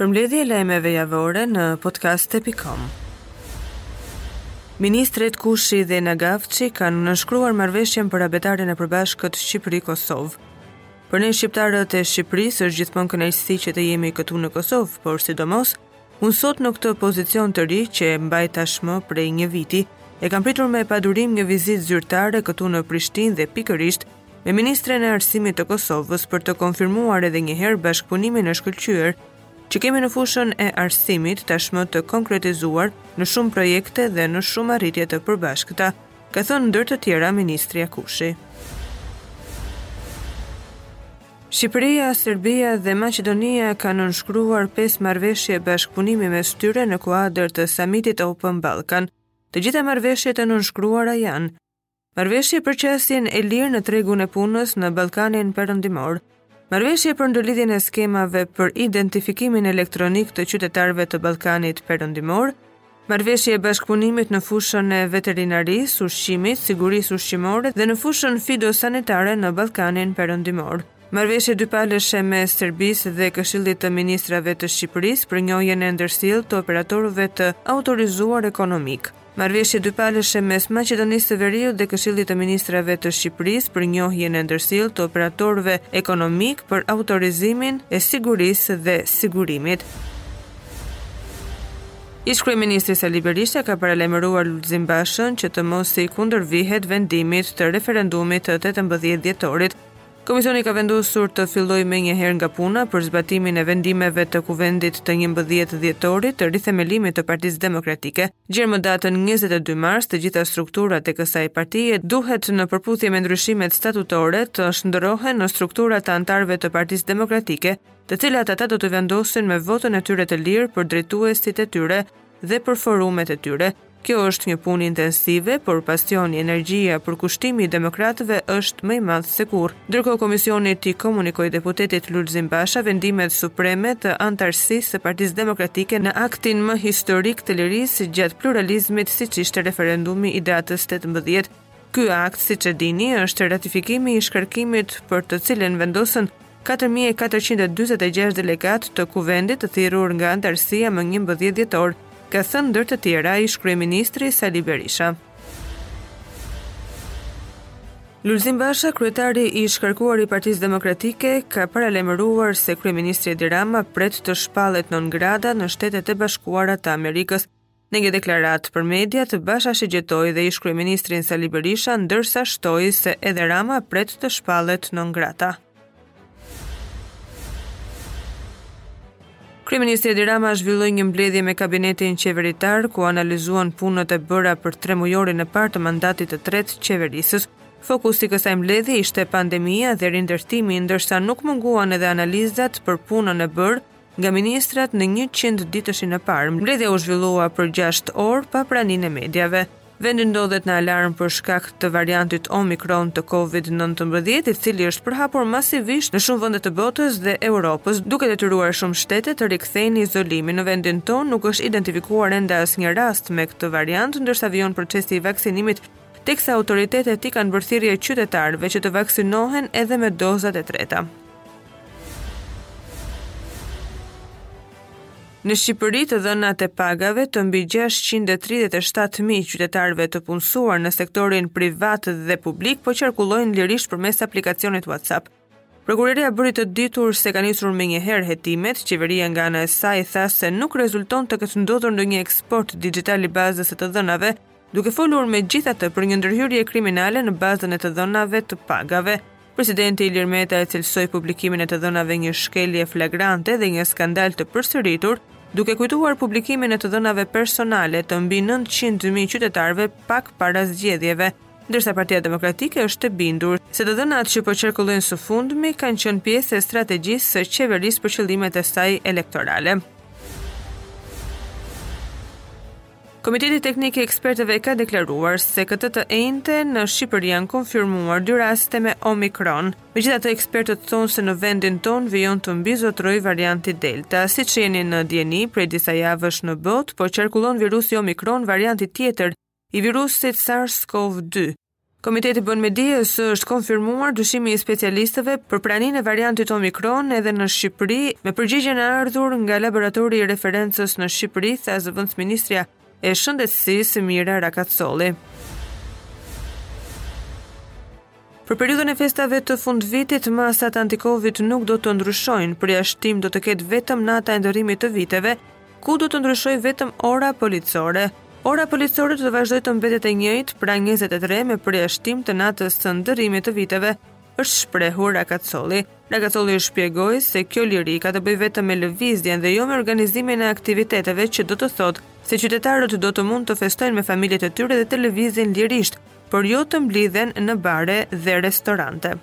Përmledhje e lajmeve javore në podcast.com Ministret Kushi dhe Nagavci kanë nënshkruar marrëveshjen për abetarin e përbashkët Shqipëri-Kosovë. Për ne shqiptarët e Shqipërisë është gjithmonë kënaqësi që të jemi këtu në Kosovë, por sidomos Unë sot në këtë pozicion të ri që e mbaj tashmë prej një viti, e kam pritur me padurim një vizitë zyrtare këtu në Prishtinë dhe pikërisht me ministren e Arsimit të Kosovës për të konfirmuar edhe një herë bashkëpunimin e shkëlqyer që kemi në fushën e arsimit tashmë të konkretizuar në shumë projekte dhe në shumë arritje të përbashkëta, ka thënë ndër të tjera ministrja Kushi. Shqipëria, Serbia dhe Maqedonia kanë nënshkruar pesë marrëveshje bashkëpunimi mes tyre në kuadër të samitit Open Balkan. Të gjitha marrëveshjet e nënshkruara janë Marrëveshje për qasjen e lirë në tregun e punës në Ballkanin Perëndimor, Marrëveshje për ndërlidhjen e skemave për identifikimin elektronik të qytetarëve të Ballkanit Perëndimor, Marrëveshje e bashkëpunimit në fushën e veterinarisë, ushqimit, sigurisë ushqimore dhe në fushën fitosanitare në Ballkanin Perëndimor. Marrëveshje dypalëshe mes Serbisë dhe Këshillit të Ministrave të Shqipërisë për njohjen e ndërsjellë të operatorëve të autorizuar ekonomikë. Marrëveshje dypalëshe mes Maqedonisë së Veriut dhe Këshillit të Ministrave të Shqipërisë për njohjen e ndërsjellë të operatorëve ekonomikë për autorizimin e sigurisë dhe sigurimit. Ish-kryeministri Sali Berisha ka paralajmëruar Lulzim Bashën që të mos i kundërvihet vendimit të referendumit të tetëmbëdhjetë dhjetorit. Komisioni ka vendosur të fillojë menjëherë nga puna për zbatimin e vendimeve të Kuvendit të njëmbëdhjetë dhjetorit të rithemelimit të Partisë Demokratike. Gjer më datën njëzet e dy mars, të gjitha strukturat e kësaj partie duhet në përputhje me ndryshimet statutore të shndërrohen në struktura të anëtarëve të Partisë Demokratike të cilat ata do të vendosin me votën e tyre të lirë për drejtuesit e tyre dhe për forumet e tyre. Kjo është një punë intensive, por pasioni, energjia, përkushtimi i demokratëve është më i madh se kurrë. Ndërkohë komisioni i komunikoi deputetit Lulzim Basha vendimet supreme të anëtarësisë së Partisë Demokratike në aktin më historik të lirisë gjatë pluralizmit siç ishte referendumi i datës 18. Ky akt, siç e dini, është ratifikimi i shkarkimit për të cilën vendosën 4446 delegatë të Kuvendit të thirrur nga anëtarësia më 11 dhjetor, ka thënë ndër të tjera ish-kryeministri Sali Berisha. Lulzim Basha, kryetari i shkarkuar i Partisë Demokratike, ka paralajmëruar se kryeministri Edi Rama pret të shpallet non grata në Shtetet e Bashkuara të Amerikës Në një deklaratë për mediat, Basha shigjetoi dhe ish-kryeministrin Sali Berisha, ndërsa shtoi se edhe Rama pret të shpallet non grata. Kryeministri Edi Rama zhvilloi një mbledhje me kabinetin qeveritar ku analizuan punët e bëra për tremujorin e parë të mandatit të tretë qeverisës. Fokusi i kësaj mbledhje ishte pandemia dhe rindërtimi, ndërsa nuk munguan edhe analizat për punën e bërë Nga ministrat në njëqindditëshin e parë, mbledhja u zhvillua për gjashtë orë pa praninë e mediave. Vendi ndodhet në alarm për shkak të variantit Omicron të Covid nëntëmbëdhjetë, i cili është përhapur masivisht në shumë vende të botës dhe Europës, duke detyruar shumë shtete të rikthejnë izolimin. Në vendin tonë nuk është identifikuar ende asnjë rast me këtë variant, ndërsa vijon procesi i vaksinimit, teksa autoritetet i kanë bërë thirrje qytetarëve që të vaksinohen edhe me dozat e treta. Në Shqipëri të dhënat e pagave të mbi 637.000 qytetarëve të punësuar në sektorin privat dhe publik po qarkullojnë lirisht përmes aplikacionit WhatsApp. Prokuroria bëri të ditur se ka nisur menjëherë hetimet, qeveria nga ana e saj tha se nuk rezulton të ketë ndodhur ndonjë eksport dixhital i bazës së të dhënave, Duke folur megjithatë për një ndërhyrje kriminale në bazën e të dhënave të pagave, presidenti Ilir Meta e cilësoi publikimin e të dhënave një shkelje flagrante dhe një skandal të përsëritur, duke kujtuar publikimin e të dhënave personale të mbi 900.000 qytetarëve pak para zgjedhjeve, ndërsa Partia Demokratike është e bindur se të dhënat që po qarkullojnë së fundmi kanë qenë pjesë e strategjisë së qeverisë për qëllimet e saj elektorale. Komiteti Teknik i Ekspertëve ka deklaruar se këtë të enjte në Shqipëri janë konfirmuar dy raste me Omicron. Megjithatë, ekspertët thonë se në vendin tonë vijon të mbizotërojë varianti Delta. Siç jeni në dijeni, prej disa javësh në botë po qarkullon virusi Omicron, varianti tjetër i virusit SARS-CoV-2. Komiteti bën me dije se është konfirmuar dyshimi i specialistëve për praninë e variantit Omicron edhe në Shqipëri, me përgjigjen e ardhur nga laboratori i referencës në Shqipëri, tha zëvendësministrja e Shëndetësisë Mira Rakacolli. Për periudhën e festave të fundvitit, masat anti-Covid nuk do të ndryshojnë, përjashtim do të ketë vetëm nata e ndërrimit të viteve, Ku do të ndryshojë vetëm ora policore. Ora policore do të vazhdojë të mbetet e njëjtë, pra 23 me përjashtim të natës së ndërrimit të viteve, është shprehur Rakacolli. Rakacolli shpjegoi se kjo liri ka të bëjë vetëm me lëvizjen dhe jo me organizimin e aktiviteteve që do të thotë se qytetarët do të mund të festojnë me familjet e tyre dhe të lëvizin lirisht, por jo të mblidhen në bare dhe restorante.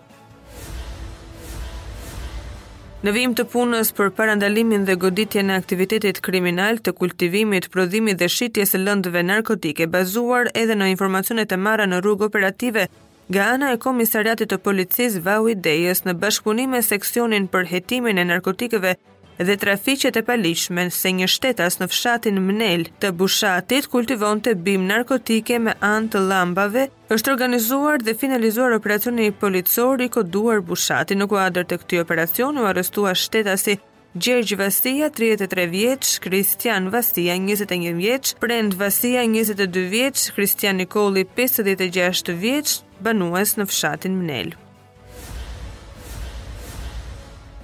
Në vijim të punës për parandalimin dhe goditjen e aktivitetit kriminal të kultivimit, prodhimit dhe shitjes së lëndëve narkotike, bazuar edhe në informacionet e marra në rrugë operative nga ana e Komisariatit të Policisë Vau i Dejës në bashkëpunim me seksionin për hetimin e narkotikëve dhe trafiqet e paligjshme se një shtetas në fshatin Mnel të Bushatit kultivonte bimë narkotike me anë të llambave Është organizuar dhe finalizuar operacioni policor i koduar Bushati. Në kuadër të këtij operacioni u arrestua shtetasi Gjergj Vastia, 33 vjeç, Kristian Vastia, 21 vjeç, Prend Vastia, 22 vjeç, Kristian Nikolli, 56 vjeç, banues në fshatin Mnel.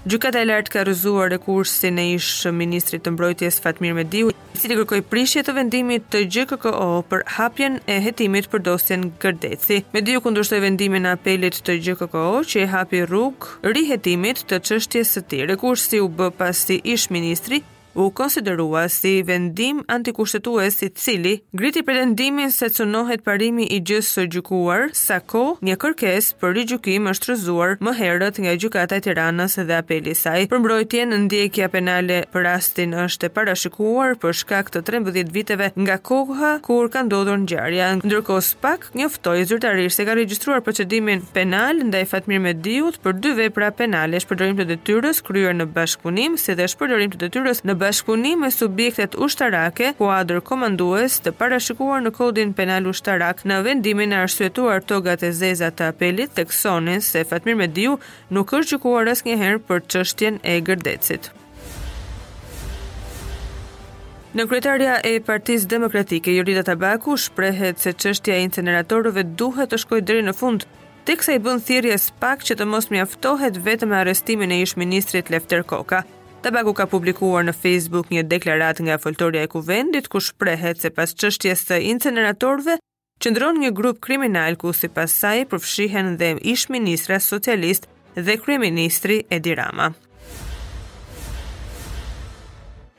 Gjykata e Lartë ka rrëzuar rekursin e ish ministrit të Mbrojtjes Fatmir Mediu, i cili kërkoi prishje të vendimit të GJKKO për hapjen e hetimit për dosjen Gërdeci. Mediu kundërshtoi vendimin e apelit të GJKKO që i hapi rrugë rihetimit të çështjes së tij. Rekursi u bë pasi ish ministri u konsiderua si vendim antikushtetues i cili ngriti pretendimin se cenohet parimi i gjësë së gjykuar, sa kohë një kërkesë për rigjykim është rrëzuar më herët nga Gjykata e Tiranës dhe Apeli i saj. Për mbrojtjen, ndjekja penale për rastin është e parashkruar për shkak të trembëdhjetë viteve nga koha kur ka ndodhur ngjarja. Ndërkohë, SPAK. njoftoi zyrtarisht se ka regjistruar procedimin penal ndaj Fatmir Mediut për dy vepra penale, shpërdorim të detyrës kryer në bashkëpunim, si dhe shpërdorim të detyrës në bashkëpunim me subjektet ushtarake, kuadër komandues të parashikuar në Kodin Penal Ushtarak. Në vendimin e arsyetuar Togat e Zeza të Apelit theksonin se Fatmir Mediu nuk është gjykuar asnjëherë për çështjen e Gërdecit. Nënkryetarja e Partisë Demokratike, Jorida Tabaku, shprehet se çështja e inceneratorëve duhet të shkojë deri në fund, teksa i bën thirrje SPAK që të mos mjaftohet vetëm me arrestimin e ish-ministrit Lefter Koka. Tabaku ka publikuar në Facebook një deklaratë nga foltorja e Kuvendit ku shprehet se pas çështjes së inceneratorëve qëndron një grup kriminal ku sipas saj përfshihen dhe ish-ministra socialistë dhe kryeministri Edi Rama.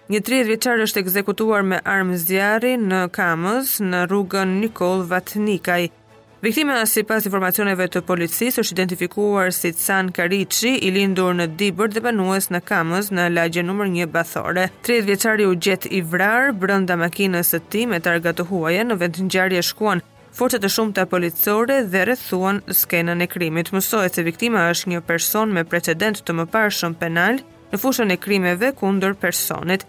Një 30 vjeçar është ekzekutuar me armë zjarri në Kamëz, në rrugën Nikol Vatnikaj. Viktima sipas informacioneve të policisë është identifikuar si Can Kariçi, i lindur në Dibër dhe banues në Kamëz në lagjen numër një Bathore. Tridhjetë vjeçari u gjet i vrarë brenda makinës së tij me targa të huaja, në vendngjarje shkuan forca të shumta policore dhe rrethuan skenën e krimit. Mësohet se viktima është një person me precedentë të mëparshëm penal në fushën e krimeve kundër personit.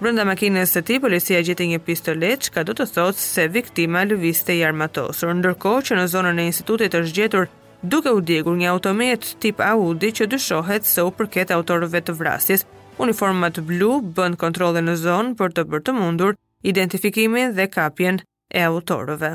Brenda makinës së tij policia gjeti një pistoletë, çka do të thotë se viktima lëvizte i armatosur, ndërkohë që në zonën e institutit është gjetur duke u djegur një automjet tip Audi që dyshohet se u përket autorëve të vrasjes. Uniformat blu bënë kontrolle në zonë për të bërë të mundur identifikimin dhe kapjen e autorëve.